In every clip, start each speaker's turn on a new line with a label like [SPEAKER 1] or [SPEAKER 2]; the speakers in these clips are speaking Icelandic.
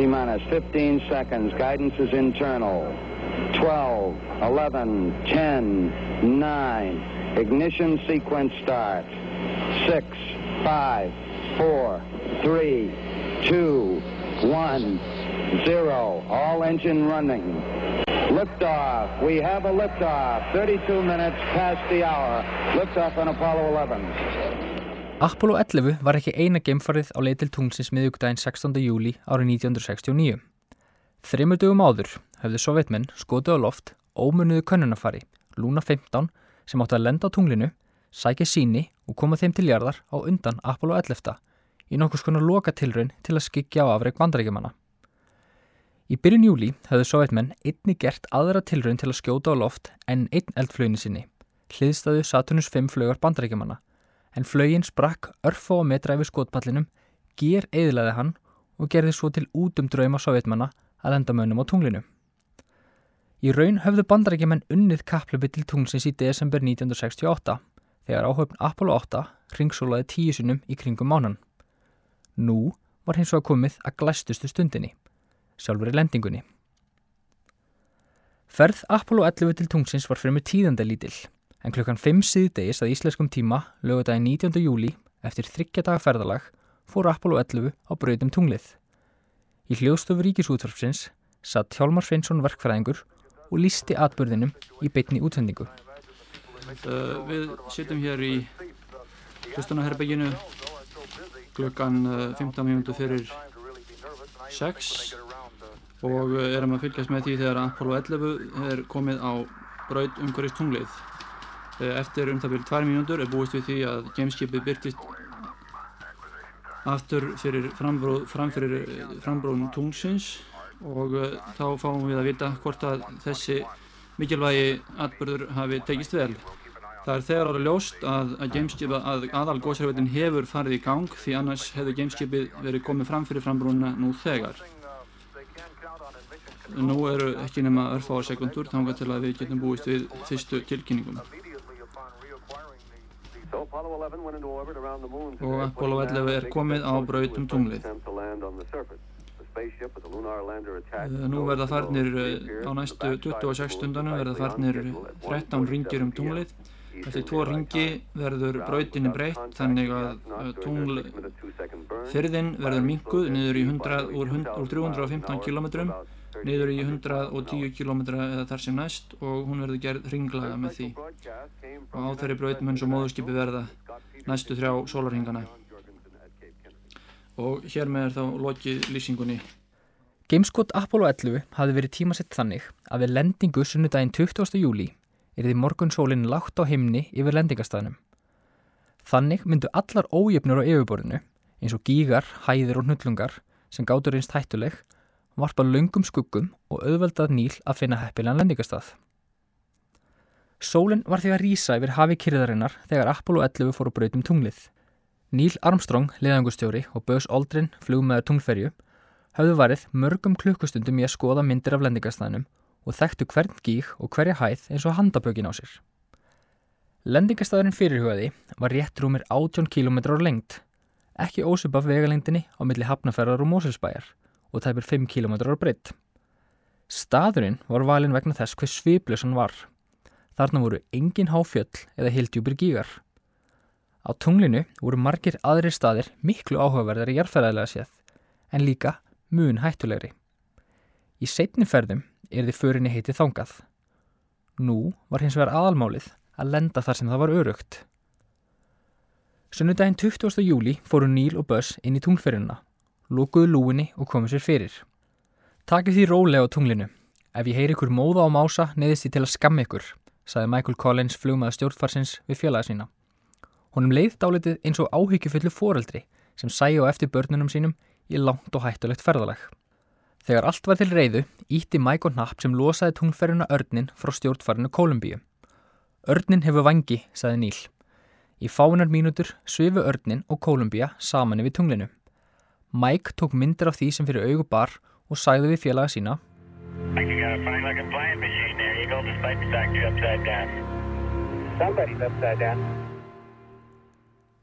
[SPEAKER 1] T-minus 15 seconds. Guidance is internal. 12, 11, 10, 9. Ignition sequence start. 6, 5, 4, 3, 2, 1, 0. All engine running. Liftoff. We have a liftoff. 32 minutes past the hour. Liftoff on Apollo 11.
[SPEAKER 2] Apollo 11 var ekki eina geimfarið á leið til tunglsins miðugdægin 16. júli árið 1969. Þreymur dögum áður höfðu sovjetmenn skotið á loft ómunuðu könnunafari, Luna 15, sem átti að lenda á tunglinu, sækja síni og koma þeim til jarðar á undan Apollo 11 í nokkus konar lokatilraun til að skikja á afreg bandaríkjumanna. Í byrjun júli höfðu sovjetmenn einni gert aðra tilraun til að skjóta á loft en einn eldflöginni sinni, hliðstæðu Saturnus 5 flögar bandaríkjumanna en flögin sprakk örfá að metra yfir skotpallinum, ger eðlaði hann og gerði svo til út um drauma sovjetmanna að enda mönnum á tunglinu. Í raun höfðu bandarækjumenn unnið kapplöpi til tunglsins í desember 1968 þegar áhöfn Apollo 8 ringsólaði tíu sinum í kringum mánan. Nú var hins vegar komið að glæstustu stundinni, sjálfur í lendingunni. Ferð Apollo 11 til tungsins var fremur tíðandalítill en klukkan 5 síðdegis að íslenskum tíma lögudagi 19. júli eftir þryggjadaga ferðalag fór Apollo 11 á brautum tunglið. Í hljóðstofu ríkisútvarpsins satt Hjálmar Sveinsson verkfræðingur og lísti atbyrðinum í beitni útsendingu.
[SPEAKER 3] Uh, við sittum hér í hlustunarherbygginu klukkan uh, 15 minútu fyrir 6 og uh, erum að fylgjast með því þegar Apollo 11 er komið á braut umhverjast tunglið. Uh, eftir um það byrjum tvær mínútur er búist við því að gameskipið byrtist aftur fyrir frambróðum tungsins og uh, þá fáum við að vita hvort að þessi mikilvægi atbyrður hafi tekist vel. Það er þegar ára ljóst að, að, að aðal góðsarveitin hefur farið í gang því annars hefur gameskipið verið komið fram fyrir frambróðuna nú þegar. Nú eru ekki nema örfáar sekundur þángar til að við getum búist við fyrstu tilkynningum. Og Apollo 11 er komið á brautum tunglið. Nú verða farnir á næstu 26 stundunum verða farnir 13 ringir um tunglið. Eftir tvo ringi verður brautinni breytt þannig að tungl fyrðin verður minguð niður í 100, úr, úr 315 km niður í 110 km eða þar sem næst og hún verður gerð ringlaga með því og á þeirri brautum eins og móðurskipi verða næstu þrjá sólarhingana og hér með er þá lokið lýsingunni
[SPEAKER 2] Gameskot Apollo 11 hafi verið tímasett þannig að við lendingu sunnudaginn 20. júli er því morgunsólinn lágt á himni yfir lendingastæðnum. Þannig myndu allar ójöfnur á yfirborðinu, eins og gígar, hæðir og hnullungar, sem gátur einst hættuleg, varpa löngum skuggum og auðveldað nýl að finna heppilegan lendingastað. Sólinn var því að rýsa yfir hafi kyrðarinnar þegar Apollo 11 fór á brautum tunglið. Neil Armstrong, leðangustjóri og Buzz Aldrin, flugmaður tunglferju, hafðu varið mörgum klukkustundum í að skoða myndir af lendingastæðnum og þekktu hvern gíg og hverja hæð eins og handabökin á sér. Lendingastæðurinn fyrirhugaði var rétt rúmir 18 km á lengt, ekki ósupaf vegalengdinni á milli Hafnaferðar og Mósilsbæjar og tæpir 5 km á breytt. Staðurinn var valin vegna þess hver sviplus hann var. Þarna voru engin háfjöll eða hildjúpir gígar. Á tunglinu voru margir aðri staðir miklu áhugaverðar í jarðferðarlega séð, en líka mun hættulegri. Í setni ferðum er þið förinni heitið þangað. Nú var hins vegar aðalmálið að lenda þar sem það var örugt. Sunnudaginn 20. júli fóru Níl og Buzz inn í tunglferðina, lókuðu lúinni og komu sér fyrir. Takið því rólega á tunglinu. Ef ég heyri ykkur móða á mása neðist ég til að skamma ykkur, saði Michael Collins flugmaða stjórnfarsins við fjölaða sína. Honum leið dálitið eins og áhyggjufullu foreldri sem sæju á eftir börnunum sínum í langt og hættulegt ferðalag. Þegar allt var til reyðu, ítti og Knapp sem losaði tunglferðuna örnin frá stjórnfarinu Kolumbíu. Örnin hefur vangi, saði Níl. Í fáinar mínútur svifu örnin og Kolumbíu saman yfir tunglinu. Mike tók myndir af því sem fyrir augu bar og sæði við félaga sína.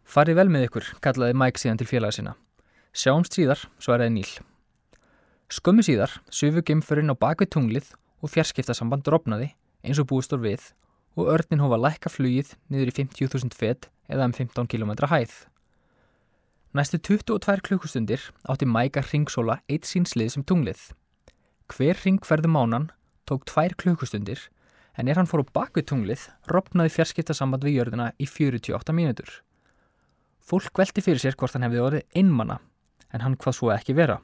[SPEAKER 2] Farið vel með ykkur, kallaði Mike síðan til félaga sína. Sjáumst síðar, svaraði Níl. Skömmu síðar sufu geimförinn á bakvið tunglið og fjarskiptasamband dropnaði eins og búistor við og örnin hófa lækka flugið niður í 50.000 fett eða um 15 km hæð. Næstu 22 klukkustundir átti Mike að ringsóla eitt sínslið sem tunglið. Hver ringferðu mánan tók 2 klukkustundir en er hann fór á bakvið tunglið ropnaði fjarskiptasamband við jörðina í 48 mínútur. Fólk velti fyrir sér hvort hann hefði orðið einmanna en hann hvað svo ekki vera.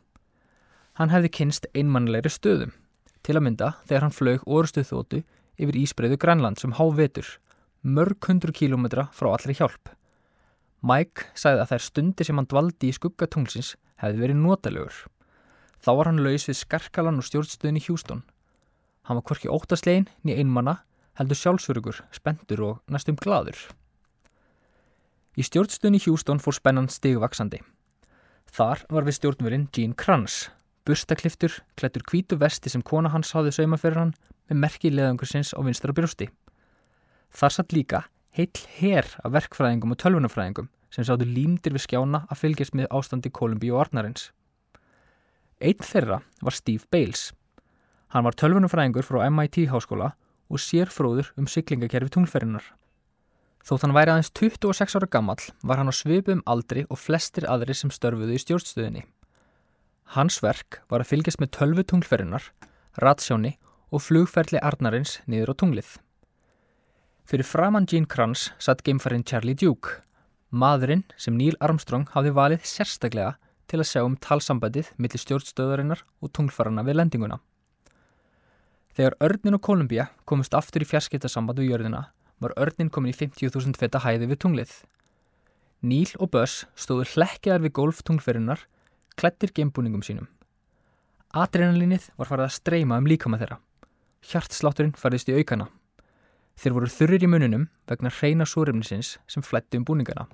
[SPEAKER 2] Hann hefði kynst einmannlegri stöðum, til að mynda þegar hann flög orustuð þóttu yfir Ísbreiðu Grænland sem hávetur, mörg hundru kílómetra frá allri hjálp. Mike sagði að þær stundir sem hann dvaldi í skuggatunglsins hefði verið notalögur. Þá var hann laus við skarkalan og stjórnstöðin í Hjústón. Hann var hvorki óttaslegin ný einmanna, heldur sjálfsörugur, spendur og næstum gladur. Í stjórnstöðin í Hjústón fór spennan stigvaksandi. Þar var við stjórnverinn Gene Kranz, bustakliftur, klættur kvítu vesti sem kona hans hafði sauma fyrir hann með merki leðangursins á vinstra brjósti. Þar satt líka heill her af verkfræðingum og tölvunafræðingum sem sáttu límdir við skjána að fylgjast með ástandi Kolumbi og Arnarins. Einn þeirra var Steve Bales. Hann var tölvunafræðingur frá MIT háskóla og sérfróður um syklingakerfi tunglferðinar. Þótt hann væri aðeins 26 ára gammal var hann á svipum aldri og flestir aðri sem störfuðu í stjórnstöðinni. Hans verk var að fylgjast með tölvu tunglferðinar, ratsjóni og flugferli Arnarins niður á tunglið. Fyrir framann Gene Kranz satt geimfarinn Charlie Duke, maðurinn sem Neil Armstrong hafði valið sérstaklega til að sjá um talsambandið millir stjórnstöðarinnar og tunglfarana við lendinguna. Þegar Örnin og Kolumbia komist aftur í fjarskiptasamband við jörðina var Örnin komin í 50.000 feta hæði við tunglið. Neil og Buzz stóðu hlekkjaðar við golftunglferinnar, klættir geimbúningum sínum. Adrenalinnið var farið að streyma um líkama þeirra. Hjartslátturinn færðist í aukana. Þeir voru þurrir í mununum vegna hreina súrefnisins sem flætti um búningana.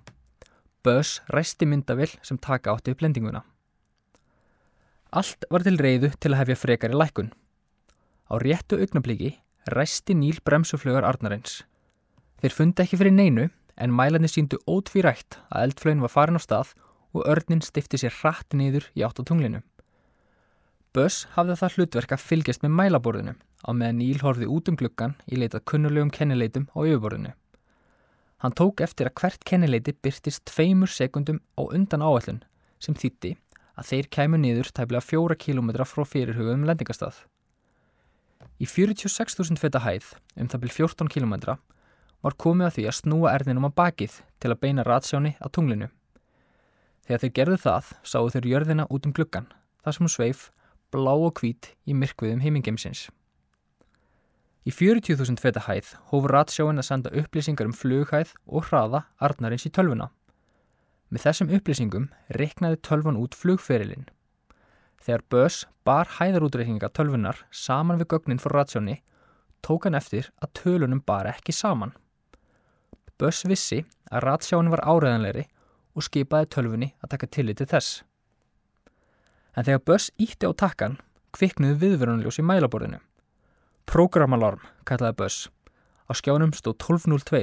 [SPEAKER 2] Buzz ræsti myndavill sem taka átti upp lendinguna. Allt var til reyðu til að hefja frekar í lækun. Á réttu augnabliki ræsti Níl bremsuflögar Arnarins. Þeir fundi ekki fyrir neinu en mælarnir síndu ótvírætt að eldflögin var farin á stað og örnin stifti sér hratt niður í átt á tunglinu. Buzz hafði það hlutverk að fylgjast með mælaborðinu á meðan Níl horfið út um gluggan í leitað kunnulegum kennileitum á yfirborðinu. Hann tók eftir að hvert kennileiti byrtist tveimur sekundum á undan áallun sem þýtti að þeir kæmu niður tæmlega fjóra kílómetra frá fyrirhugum lendingastað. Í 46.000 feta hæð, um það byrj 14 kílómetra, var komið að því að snúa erðinum á bakið til að beina ratsjáni á tunglinu. Þegar þeir gerðu það, sáu þeir jörðina út um gluggan, þar sem hún sveif blá og hvít í myrkviðum heimingeimsins. Í 40.000 feta hæð hóf ratsjáin að senda upplýsingar um flughæð og hraða arnarins í tölvuna. Með þessum upplýsingum reiknaði tölvan út flugferilinn. Þegar Böss bar hæðarútreikninga tölvunar saman við gögnin fór ratsjáni, tók hann eftir að tölunum bar ekki saman. Böss vissi að ratsjáin var áreðanleiri og skipaði tölvunni að taka tillit til þess en þegar Buzz ítti á takkan kviknuðu viðverunljós í mælaborðinu. Programalarm, kallaði Buzz. Á skjánum stó 12.02,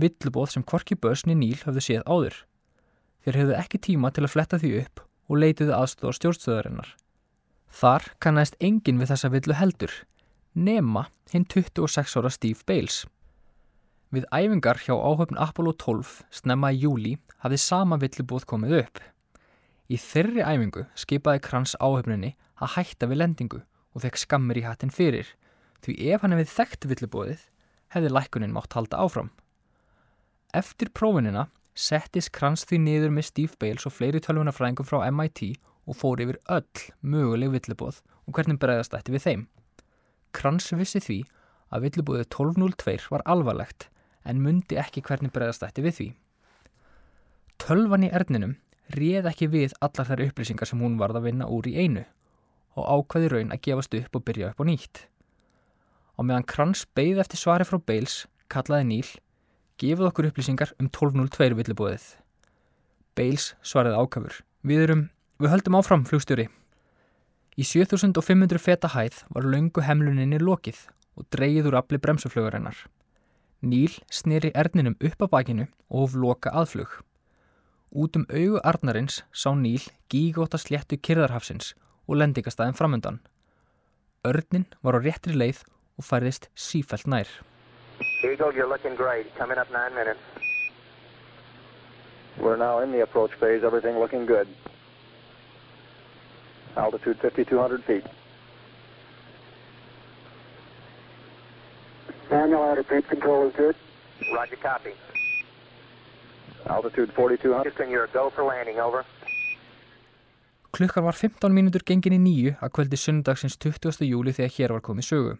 [SPEAKER 2] villubóð sem kvorki Buzz niður Níl hafðu séð áður. Þeir hefðu ekki tíma til að fletta því upp og leitiðu aðstóða stjórnstöðarinnar. Þar kannast engin við þessa villu heldur, nema hinn 26 ára Steve Bales. Við æfingar hjá áhöfn Apollo 12 snemma í júli hafði sama villubóð komið upp. Í þeirri æfingu skipaði Krans áhöfninni að hætta við lendingu og fekk skammir í hattin fyrir því ef hann hefði þekkt villubóðið hefði lækunin mátt halda áfram. Eftir prófinina settist Krans því niður með Steve Bales og fleiri tölvunafræðingum frá MIT og fór yfir öll möguleg villubóð og hvernig bregðast ætti við þeim. Krans vissi því að villubóðið 1202 var alvarlegt en mundi ekki hvernig bregðast ætti við því. Tölvan í erninum réð ekki við allar þær upplýsingar sem hún varð að vinna úr í einu og ákvaði raun að gefast upp og byrja upp á nýtt. Og meðan Krans beigð eftir svari frá Bales, kallaði Níl, gefið okkur upplýsingar um 12.02 villibóðið. Bales svariði ákafur. Við erum, við höldum áfram flugstjóri. Í 7500 feta hæð var laungu hemluninni lokið og dreyið úr afli bremsuflögarinnar. Níl snýri erninum upp á bakinu og hóf loka aðflug. Út um augu Arnarins sá Níl gígóta sléttu kyrðarhafsins og lendingastæðin framöndan. Örnin var á réttri leið og færðist sífælt nær.
[SPEAKER 4] Eagle, you're looking great. Coming up nine minutes. We're now in the approach phase. Everything looking good. Altitude 5,200 feet. Manual attitude control is good. Roger, copy. Altitude 4,200. Houston, you're a go for landing, over.
[SPEAKER 2] Klukkar var 15 mínútur gengin í nýju að kvöldi sundagsins 20. júli þegar hér var komið sögu.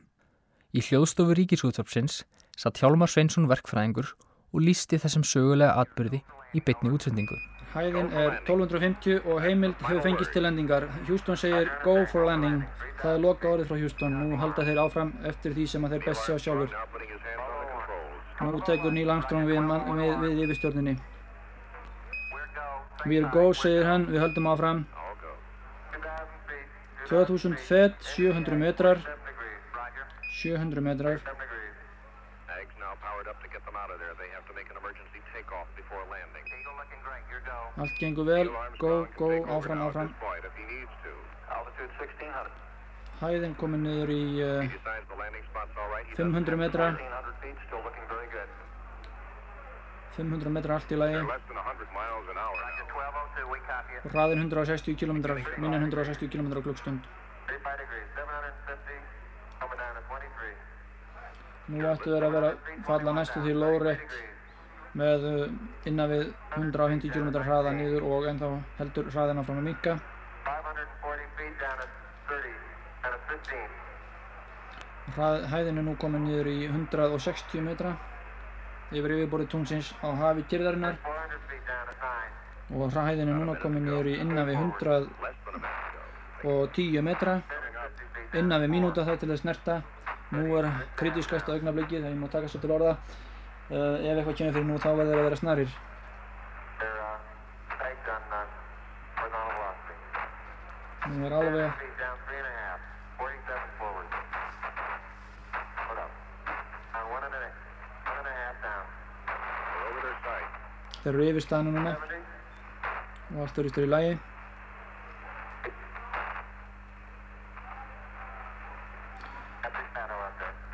[SPEAKER 2] Í hljóðstofu ríkisútvarpsins satt Hjálmar Sveinsson verkfræðingur og lísti þessum sögulega atbyrði í bytni útsendingu.
[SPEAKER 3] Hæðin er 1250 og heimild hefur fengist til lendingar. Houston segir go for landing. Það er loka orðið frá Houston. Nú halda þeir áfram eftir því sem þeir best sjá sjálfur. Nú tekur Neil Armstrong við, við, við yfirstjórninni. We are go, segir hann. Við höldum áfram. 2000 fett, 700 metrar. 700 metrar. Allt gengur vel, go, go, áfram, áfram. Hæðin komið niður í uh, 500 metra. 500 metra allt í lagi. Hraðin 160 km, minna 160 km á klukkstund. Nú ættu þeir að vera falla næstu því lóðrætt með innan við 150 km hraða niður og ennþá heldur hraðina frá mikka. Hæðin er nú komin niður í 160 metra yfir yfirborðið tungsins á hafi kyrðarinnar og hæðin er núna komin niður í innan við 110 metra innan við mínúta það til að snerta. Nú er kritískast á augnabliki þegar ég má taka svo til orða. Uh, ef eitthvað kemur fyrir nú þá verður það að vera snarir nú er alveg þeir eru yfir staðinu núna. Og allt verður í lagi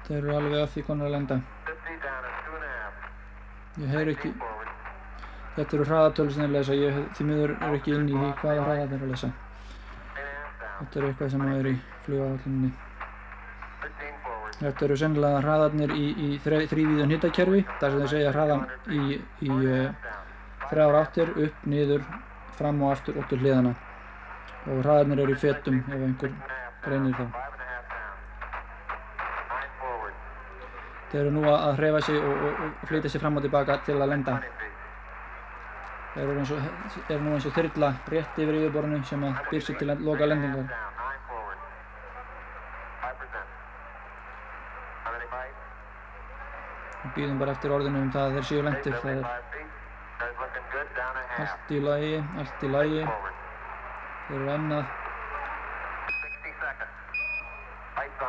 [SPEAKER 3] þeir eru alveg að því konar að lenda. Ég heyr ekki þetta eru hraðatölu sem þeir lesa. Ég því miður er ekki inn í því hvaða hraða þeir að lesa. Þetta eru eitthvað sem er í flugáallinni þetta eru sennilega hraðarnir í, í þrývíðun hittakerfi þar sem þeir segja hraðan í, í uh, þrjára áttir upp, niður, fram og aftur og til hliðana og hraðarnir eru í fetum ef einhver greinir þá Þeir eru nú að hreyfa sig og, og, og flytja sig fram og tilbaka til að lenda. Þeir eru, og, eru nú eins og þyrla rétt yfir yfirborðinu sem að byr sig til að loka lendingar. Við býðum bara eftir orðinu um það að þeir séu lendir. Það er allt í lagi, allt í lagi. Þeir eru ennað. Ég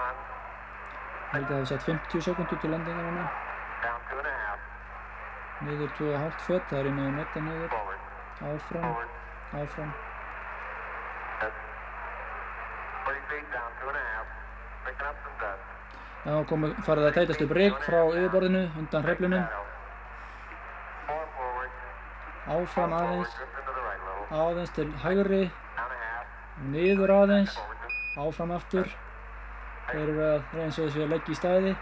[SPEAKER 3] held að það hef sett 50 sekundur til lendingar hana. Niður 2,5 fött, það er inn á netta niður. Áfram, áfram. Það komi, farið að tætast upp rigg frá yfirborðinu undan hreflunum. Áfram aðeins, aðeins til hægri, niður aðeins, áfram aftur. Þeir eru að eins og þessu að leggja í stæði.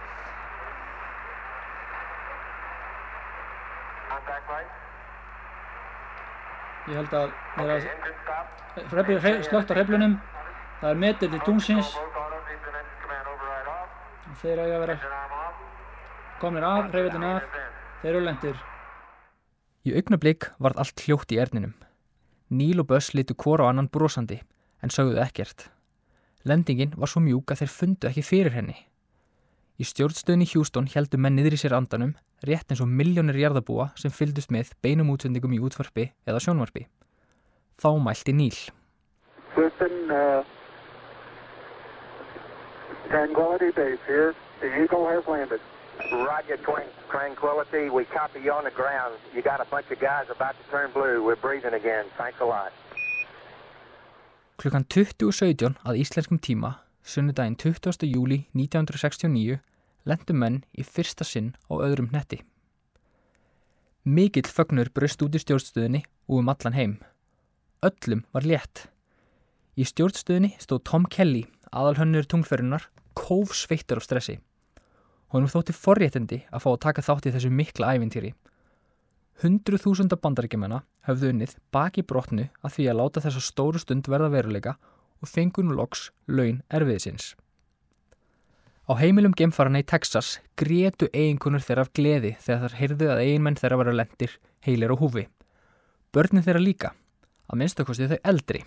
[SPEAKER 3] Ég held að þeir að slögt á hreflunum. Það er metur til tungsins. Þeir að vera komnir af, hreyfillin af. Þeir eru lendir.
[SPEAKER 2] Í augnablík varð allt hljótt í erninum. Níl og Böss litu hvora á annan brosandi en sögðu ekkert. Lendingin var svo mjúk að þeir fundu ekki fyrir henni. Í stjórnstöðin í Hjústón heldu menn niður í sér andanum rétt eins og milljónir jarðabúa sem fyldust með beinum útsendingum í útvarpi eða sjónvarpi. Þá mælti Níl.
[SPEAKER 5] Houston, uh, Tranquility Base here. The Eagle has landed.
[SPEAKER 4] Roger, Tranquility. We copy you on the ground. You got a bunch of guys about to turn blue. We're breathing again. Thanks a lot.
[SPEAKER 2] Klukkan 20.17 að íslenskum tíma, sunnudaginn 20. júli 1969, lendu menn í fyrsta sinn á öðrum netti. Mikill fögnur bröst út í stjórnstöðinni og um allan heim. Öllum var létt. Í stjórnstöðinni stóð Tom Kelly, aðalhönnur tungferðunar, kófsveittur af stressi. Honum þótti forréttindi að fá að taka þátt í þessu mikla ævintýri. Hundru þúsunda bandaríkjumanna höfðu unnið baki brotnu að því að láta þessa stóru stund verða veruleika og fengur nú loks laun erfiðisins. Á heimilum gemfarana í Texas grétu eiginkunur þeirra af gleði þegar þar heyrðu að eiginmenn þeirra vera lendir, heilir og húfi. Börnin þeirra líka, að minnstakosti þau eldri.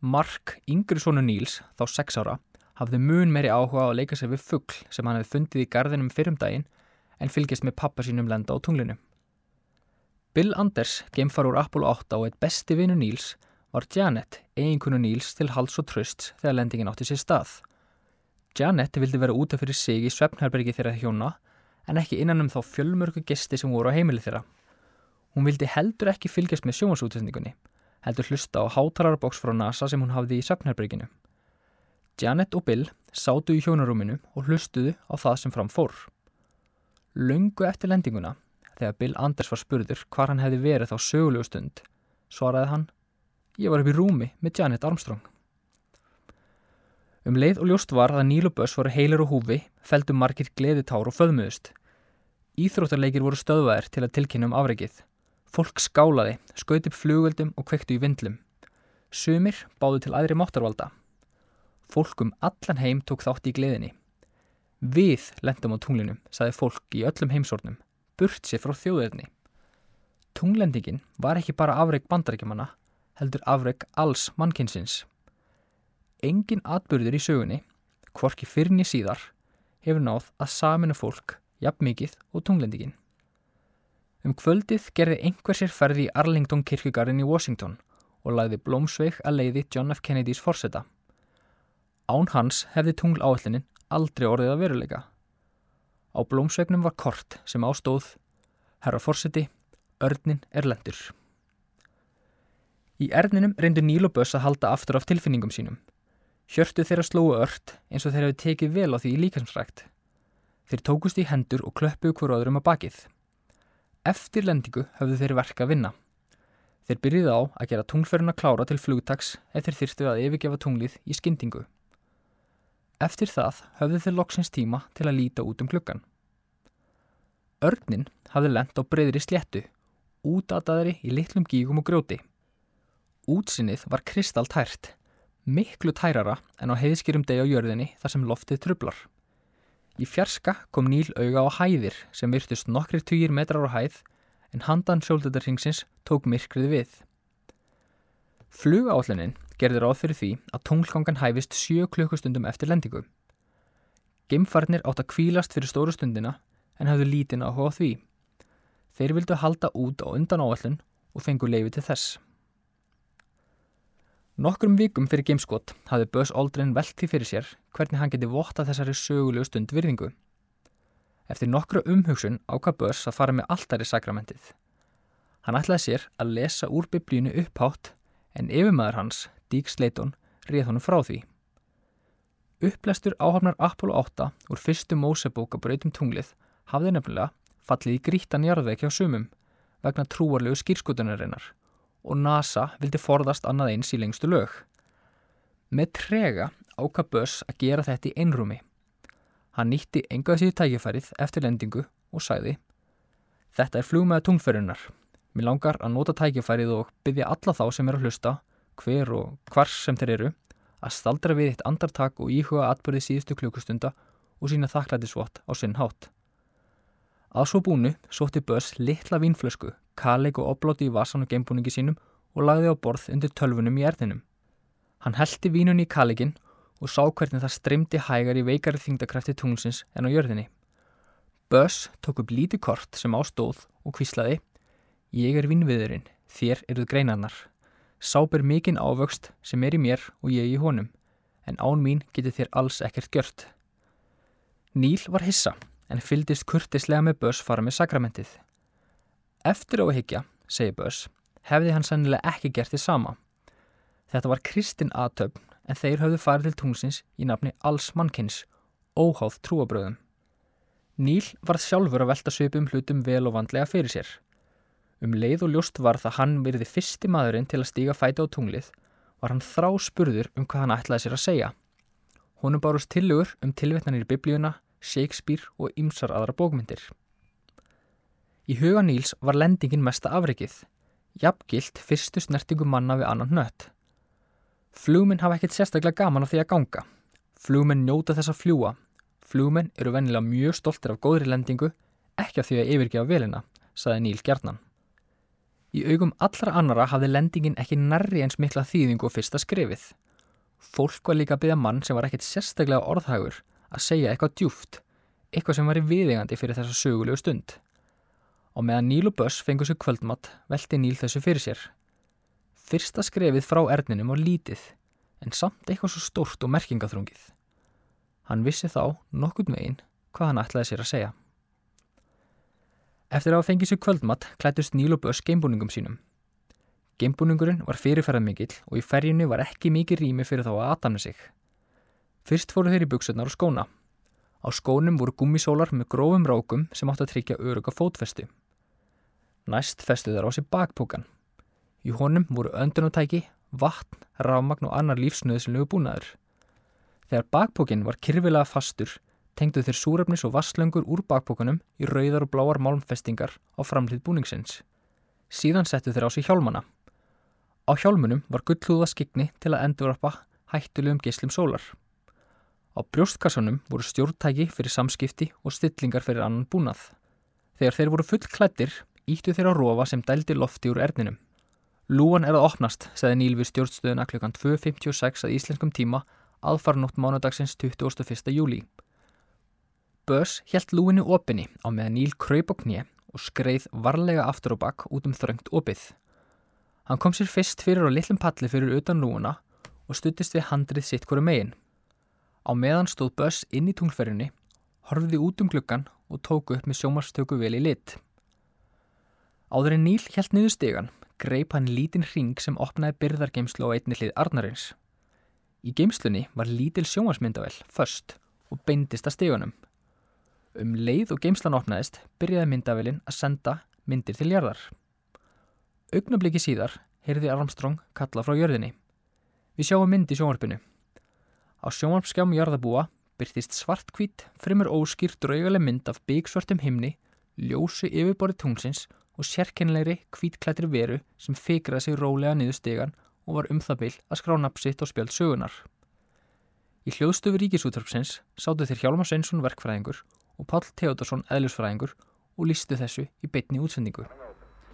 [SPEAKER 2] Mark, yngri sonu Níls, þá 6 ára, hafði mun meiri áhuga á að leika sér við fuggl sem hann hefði fundið í gardinum fyrrum daginn en fylgist með pappa sínum lenda á tunglinu. Bill Anders, gemfar úr Apollo 8 og eitt besti vinnu Níls, var Janet, eiginkunu Níls til hals og tröst þegar lendingin átti sér stað. Janet vildi vera útaf fyrir sig í svefnherbergi þeirra hjóna en ekki innan um þá fjölmörgu gesti sem voru á heimili þeirra. Hún vildi heldur ekki fylgjast með sjómasútendingunni, heldur hlusta á hátalarboks frá NASA sem hún hafði í svefnherberginu. Janet og Bill sátu í hjónarúminu og hlustuðu á það sem fram fór. Lungu eftir lendinguna, þegar Bill Anders var spurður hvar hann hefði verið þá sögulegu stund, svaraði hann, ég var upp í rúmi með Janet Armstrong. Um leið og ljóst var að Níl og Böss voru heilir og húfi, feldum margir gleðitár og föðmuðust. Íþróttarleikir voru stöðvæðir til að tilkynna um afreikið. Fólk skálaði, skauti upp flugveldum og kvektu í vindlum. Sumir báðu til aðri máttarvalda. Fólkum allan heim tók þátt í gleðinni. Við lendum á tunglinu, saði fólk í öllum heimsornum, burt sér frá þjóðirni. Tunglendingin var ekki bara afreg bandarækjumanna, heldur afreg alls mannkynsins. Engin atbyrður í sögunni, hvorki fyrrni síðar, hefur náð að saminu fólk, jafn mikið og tunglendingin. Um kvöldið gerði einhver sér ferði í Arlington kirkugarinn í Washington og lagði blómsveik að leiði John F. Kennedys forseta. Án hans hefði tungl áallinin aldrei orðið að veruleika. Á blómsvegnum var kort sem ástóð Herra Forseti, örnin er lendur. Í erninum reyndu Níl og Böss að halda aftur af tilfinningum sínum. Hjörtu þeirra slóu ört eins og þeir hafi tekið vel á því í líkansrækt. Þeir tókust í hendur og klöppuðu hver öðrum að bakið. Eftir lendingu höfðu þeir verka að vinna. Þeir byrjuði á að gera tunglferðina klára til flugtags eftir þyrstu að yfirgefa tunglið í skyndingu. Eftir það höfðu þeir loksins tíma til að líta út um klukkan. Örnin hafði lent á breyðri sléttu, útataðri í litlum gígum og grjóti. Útsinnið var kristalltært, miklu tærara en á heiðskýrum deg á jörðinni þar sem loftið trublar. Í fjarska kom Níl auga á hæðir sem virtust nokkri týjir metrar á hæð en handan sjóldöðarhingsins tók myrkrið við. Flugállinin gerði ráð fyrir því að tunglgangan hæfist 7 klukkustundum eftir lendingu. Geimfarnir átt að kvílast fyrir stóru stundina en hafðu lítinn áhuga á því. Þeir vildu halda út á undan áallun og fengu leiði til þess. Nokkrum vikum fyrir gameskott hafði Buzz Aldrin velti fyrir sér hvernig hann geti votta þessari sögulegu stund virðingu. Eftir nokkru umhugsun ákvað Buzz að fara með alltari sakramentið. Hann ætlaði sér að lesa úr biblínu upphátt en yfirmæður hans, Dík Sleiton, rið honum frá því. Upplestur áhafnar Apollo 8 úr fyrstu Mósebók að breytum tunglið hafði nefnilega fallið í grítan jarðveik hjá sumum vegna trúarlegu skýrskutunarinnar og NASA vildi forðast annað eins í lengstu lög. Með trega ákvað Böss að gera þetta í einrúmi. Hann nýtti engaði síðu tækifærið eftir lendingu og sæði Þetta er flugmaða tungferðunar. Mér langar að nota tækifærið og byggja alla þá sem er að hlusta, hver og hvers sem þeir eru, að staldra við eitt andartak og íhuga atbyrði síðustu klukustunda og sína þakklætisvott á sinn hátt. Að svo búnu sótti Börs litla vínflösku, kaleg og oblóti í vasan og geimbúningi sínum og lagði á borð undir tölvunum í erðinum. Hann heldi vínunni í kalegin og sá hvernig það streymdi hægar í veikari þingdakrafti tunglsins en á jörðinni. Börs tók upp líti kort sem ástóð og kvíslaði Ég er vinnviðurinn, þér eruð greinarnar. Sáber mikinn ávöxt sem er í mér og ég í honum, en án mín getur þér alls ekkert gjört. Níl var hissa, en fyldist kurtislega með Börs fara með sakramentið. Eftir á að higgja, segi Börs, hefði hann sannilega ekki gert því sama. Þetta var kristin aðtöfn en þeir höfðu farið til tungsins í nafni alls mannkins, óháð trúabröðum. Níl var sjálfur að velta söpum hlutum vel og vandlega fyrir sér. Um leið og ljóst var það hann verði fyrsti maðurinn til að stíga fæti á tunglið var hann þrá spurður um hvað hann ætlaði sér að segja. Honum bárust tilugur um tilvetnanir í biblíuna, Shakespeare og ymsar aðra bókmyndir. Í huga Níls var lendingin mesta afrikið, jafngilt fyrstu snertingu manna við annan nött. Flugmenn hafa ekkert sérstaklega gaman af því að ganga. Flugmenn njóta þess að fljúa. Flugmenn eru vennilega mjög stoltir af góðri lendingu, ekki af því að yfirgefa velina, saði Níl Gjarnan. Í augum allra annara hafði lendingin ekki nærri eins mikla þýðingu og fyrsta skrifið. Fólk var líka að byggja mann sem var ekkert sérstaklega orðhagur að segja eitthvað djúft, eitthvað sem var í viðingandi fyrir þessa sögulegu stund. Og meðan Níl og Böss fengur sér kvöldmatt velti Níl þessu fyrir sér. Fyrsta skrefið frá erninum var lítið, en samt eitthvað svo stórt og merkingaþrungið. Hann vissi þá, nokkurn veginn, hvað hann ætlaði sér að segja. Eftir að hafa fengið sér kvöldmatt klættust Níl og Böss geimbúningum sínum. Geimbúningurinn var fyrirferðan mikill og í ferjunni var ekki mikið rými fyrir þá að aðtamna sig. Fyrst fóru þeir í buksutnar og skóna. Á skónum voru gummisólar með grófum rákum sem átt að tryggja öruga fótfestu. Næst festu þeir á sér bakpókan. Í honum voru öndunutæki, vatn, rafmagn og annar lífsnöðsynlegu búnaður. Þegar bakpókin var kyrfilega fastur, tengdu þeir súrefnis og vasslöngur úr bakpókanum í rauðar og bláar málmfestingar á framlið búningsins. Síðan settu þeir á sig hjálmana. Á hjálmunum var gullhúða skikni til að endurvarpa hættulegum geyslum sólar. Á brjóstkassanum voru stjórntæki fyrir samskipti og stillingar fyrir annan búnað. Þegar þeir voru full klættir, íttu þeir á rofa sem dældi lofti úr erninum. Lúan er að opnast, segði Níl við stjórnstöðuna klukkan 2.56 að íslenskum tíma aðfarnótt mánudagsins 21. júli. Börs helt lúinu opinni á meðan Níl kröyp á knið og skreið varlega aftur og bakk út um þröngt opið. Hann kom sér fyrst fyrir á litlum palli fyrir utan lúuna og stuttist við handrið sitt hverju megin. Á meðan stóð Börs inn í tunglferjunni, horfiði út um gluggan og tóku upp með sjómarstöku vel í lit. Áður en Níl helt niður stegan greip hann lítinn hring sem opnaði byrðargeimslu á einni hlið Arnarins. Í geimslunni var lítil sjónvarsmyndavel, först, og beindist að stegunum. Um leið og geimslan opnaðist byrjaði myndavelin að senda myndir til jarðar. Augnabliki síðar heyrði Armstrong kalla frá jörðinni. Við sjáum mynd í sjónvarpinu. Á sjónvarpskjám jarðabúa byrtist svartkvít, fremur óskýrt draugaleg mynd af byggsvartum himni, ljósu yfirborið tungsins og sérkennilegri kvítklættri veru sem fikraði sig rólega niður stegan og var um það byll að skrá napsitt og spjöld sögunar. Í hljóðstöfu ríkisúttarpsins sáttu þeir Hjálmar Sveinsson verkfræðingur og Pál Theodorsson eðlusfræðingur og lístu þessu í beitni útsendingu.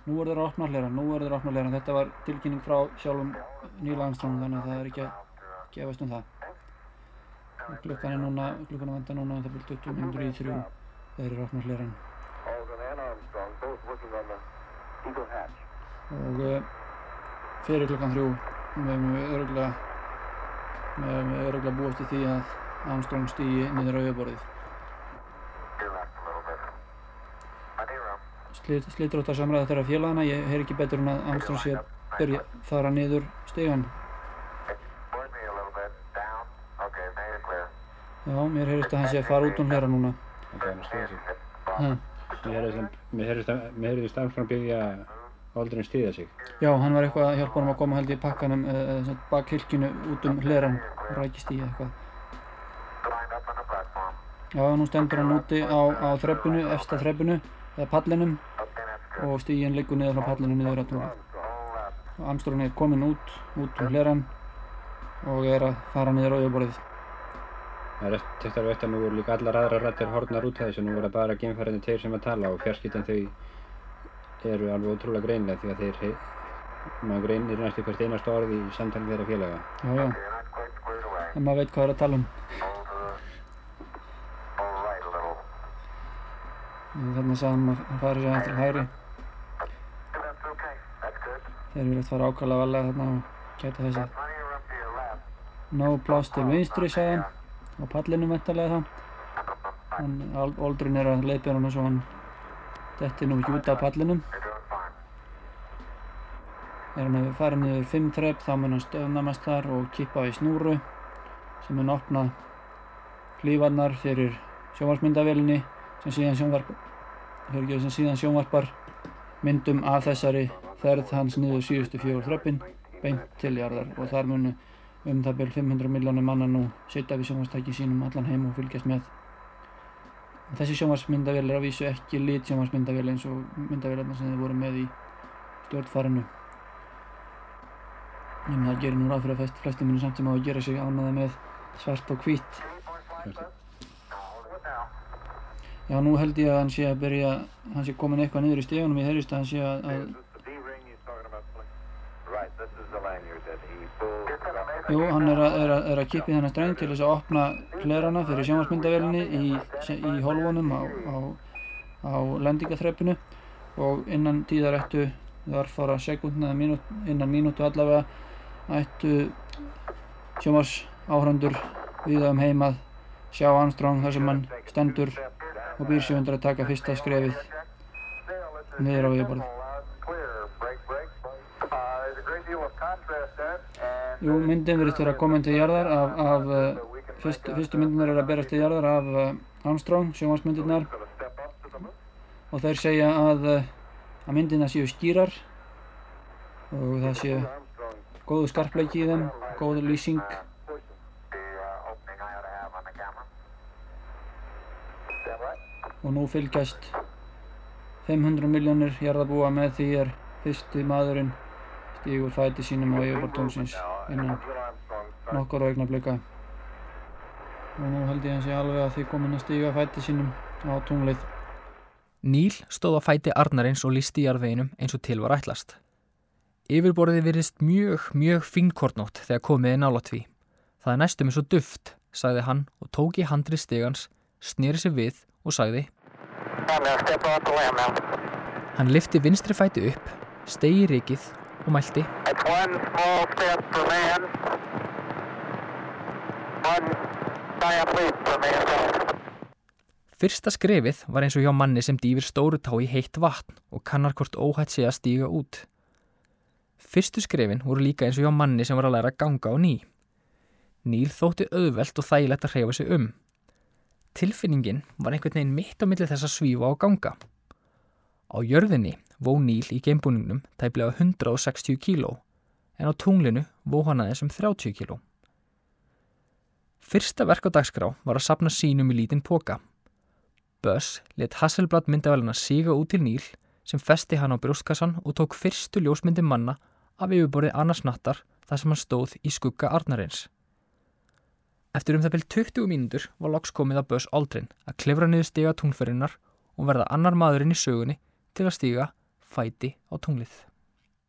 [SPEAKER 3] Nú er þeirra opnarleira, nú er þeirra opnarleira, þetta var tilkynning frá sjálfum Níl Armstrong þannig að það er ekki að gefast um það. Klukkan er núna, klukkan er venda núna, það byrjum 20 minnur í þrjú, þeir eru opnarleiran. Og uh, fyrir klukkan þrjú með við öruglega með öruglega búast í því að Armstrong stýji niður á auðborðið. Að samræða þeirra félagana, ég heyr ekki betur en að Armstrong sé að byrja fara niður stegan. Já, mér heyrist að hann sé að fara út um hlera núna.
[SPEAKER 6] Ok, hann stýða sig.
[SPEAKER 3] Ha.
[SPEAKER 6] Mér heyrðist Armstrong byggja aldrei stýða sig.
[SPEAKER 3] Já, hann var eitthvað að hjálpa honum að koma held í pakkanum eða bak hilkinu út um hleran rækist í eitthvað. Já, nú stendur hann úti á, á þreppinu, efsta þreppinu, eða pallinum og stíginn liggur niður frá pallinu niður á tunga. Armstrong er komin út, út um hleran og er að fara niður á yfirborðið.
[SPEAKER 6] Það er eftir að veit að nú eru líka allar aðra rættir hornar út af þessu, nú verða bara geimfæriðin þeir sem að tala og fjarskiptin þau eru alveg ótrúlega greinlega því að þeir maður greinir næstu hvert einast orð í samtali þeirra félaga.
[SPEAKER 3] Já, já, en maður veit hvað það er að tala um. Þannig að hann fari sér eftir hægri. Þeir eru að fara ákvæmlega valega þarna og gæta þess að no pláss til vinstri, sagði hann, á pallinum vettalega þá. Hann, Aldrin er að leiðbjörna hann svo hann detti nú út af pallinum. er hann hefur farið niður 5 trepp þá mun hann stöðnamast þar og kippa í snúru sem mun opna hlífarnar fyrir sjónvarsmyndavélinni sem síðan, sjónvarp, sem síðan sjónvarpar myndum af þessari ferð hans niður síðustu fjór þreppin beint til jarðar. Og þar munu um það byrj 500 miljónir manna nú setja við sjónvarstæki sínum allan heim og fylgjast með. Þessi sjónvarsmyndavél er að vísu ekki lit sjónvarsmyndavél eins og myndavélarna sem þið voru með í stjórnfarinu en það gerir nú ráð fyrir að flestum munu samt sem á að gera sig ánaða með svart og hvít Já, nú held ég að hann sé að byrja, hann sé komin eitthvað niður í stegunum, ég heyrist að hann sé að, að Jú, hann er að, er að, er að kipi þennan streng til þess að opna hlerana fyrir sjónvarsmyndavélinni í, í holvunum á, á, á lendingaþreppinu og innan tíðar ættu þar fara sekundna eða mínút, innan mínútu allavega ættu sjónvars áhrandur við um heimað sjá Armstrong þar sem hann stendur og býr sig undir að taka fyrsta skrefið. Niður á yfirborð. Jú, myndin verðist vera komin til jarðar af, af fyrst, fyrstu myndinar er að berast til jarðar af Armstrong, sjónvarsmyndirnar og þeir segja að, að myndina séu skýrar og það séu góðu skarpleiki í þeim, góðu lýsing og nú fylgjast 500 miljónir jarðabúa með því er fyrsti maðurinn stígur fæti sínum á yfirbort tónsins innan nokkur augna blika og nú held ég að sé alveg að því komin að stíga fæti sínum á tunglið.
[SPEAKER 2] Níl stóð á fæti Arnarins og listi í jarðveginum eins og til var ætlast. Yfirborðið virðist mjög, mjög fínkortnótt þegar komiði nálat því. Það er næstum eins og duft, sagði hann og tók í handri stegans, snýri sig við og sagði Hann lifti vinstri fæti upp, stegi rikið og mælti Fyrsta skrefið var eins og hjá manni sem dýfir stóru tá í heitt vatn og kannar hvort óhætt sé að stíga út. Fyrstu skrefin voru líka eins og hjá manni sem var að læra ganga á ný. Níl þótti auðvelt og þægilegt að hreyfa sig um. Tilfinningin var einhvern veginn mitt á milli þess að svífa á ganga. Á jörðinni vó Níl í geimbúningnum tæplega 160 kíló en á tunglinu vó hann aðeins um 30 kíló. Fyrsta verk á dagskrá var að sapna sínum í lítinn póka. Buzz let Hasselblad myndavæluna síga út til Níl sem festi hann á brjóstkassan og tók fyrstu ljósmyndi manna af yfirborðið annars nattar þar sem hann stóð í skugga Arnarins. Eftir um það byrj 20 mínútur var loks komið að Buzz Aldrin að klefra niður stiga tunglferðinnar og verða annar maðurinn í sögunni til að stiga fæti á tunglið.